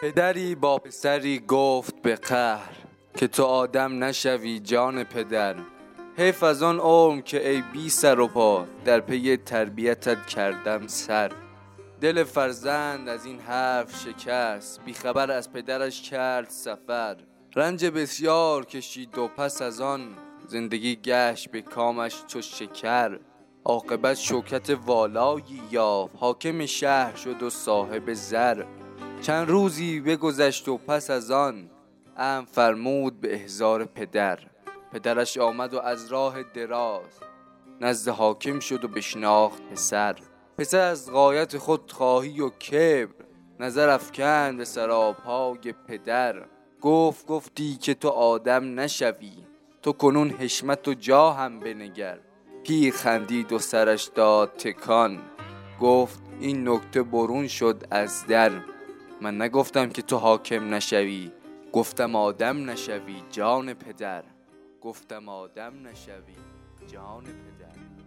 پدری با پسری گفت به قهر که تو آدم نشوی جان پدر. حیف از آن عمر که ای بی سر و پا در پی تربیتت کردم سر. دل فرزند از این حرف شکست بیخبر از پدرش کرد سفر. رنج بسیار کشید و پس از آن زندگی گشت به کامش چو شکر. عاقبت شوکت والایی یافت حاکم شهر شد و صاحب زر. چند روزی بگذشت و پس از آن ام فرمود به احضار پدر. پدرش آمد و از راه دراز نزد حاکم شد و بشناخت پسر. پسر از غایت خود خواهی و کبر. نظر افکن به سراپای پدر. گفت گفتی که تو آدم نشوی. تو کنون حشمت و جا هم بنگر. پیر خندید و سرش داد تکان. گفت این نکته برون شد از در. من نگفتم که تو حاکم نشوی گفتم آدم نشوی جان پدر. گفتم آدم نشوی جان پدر.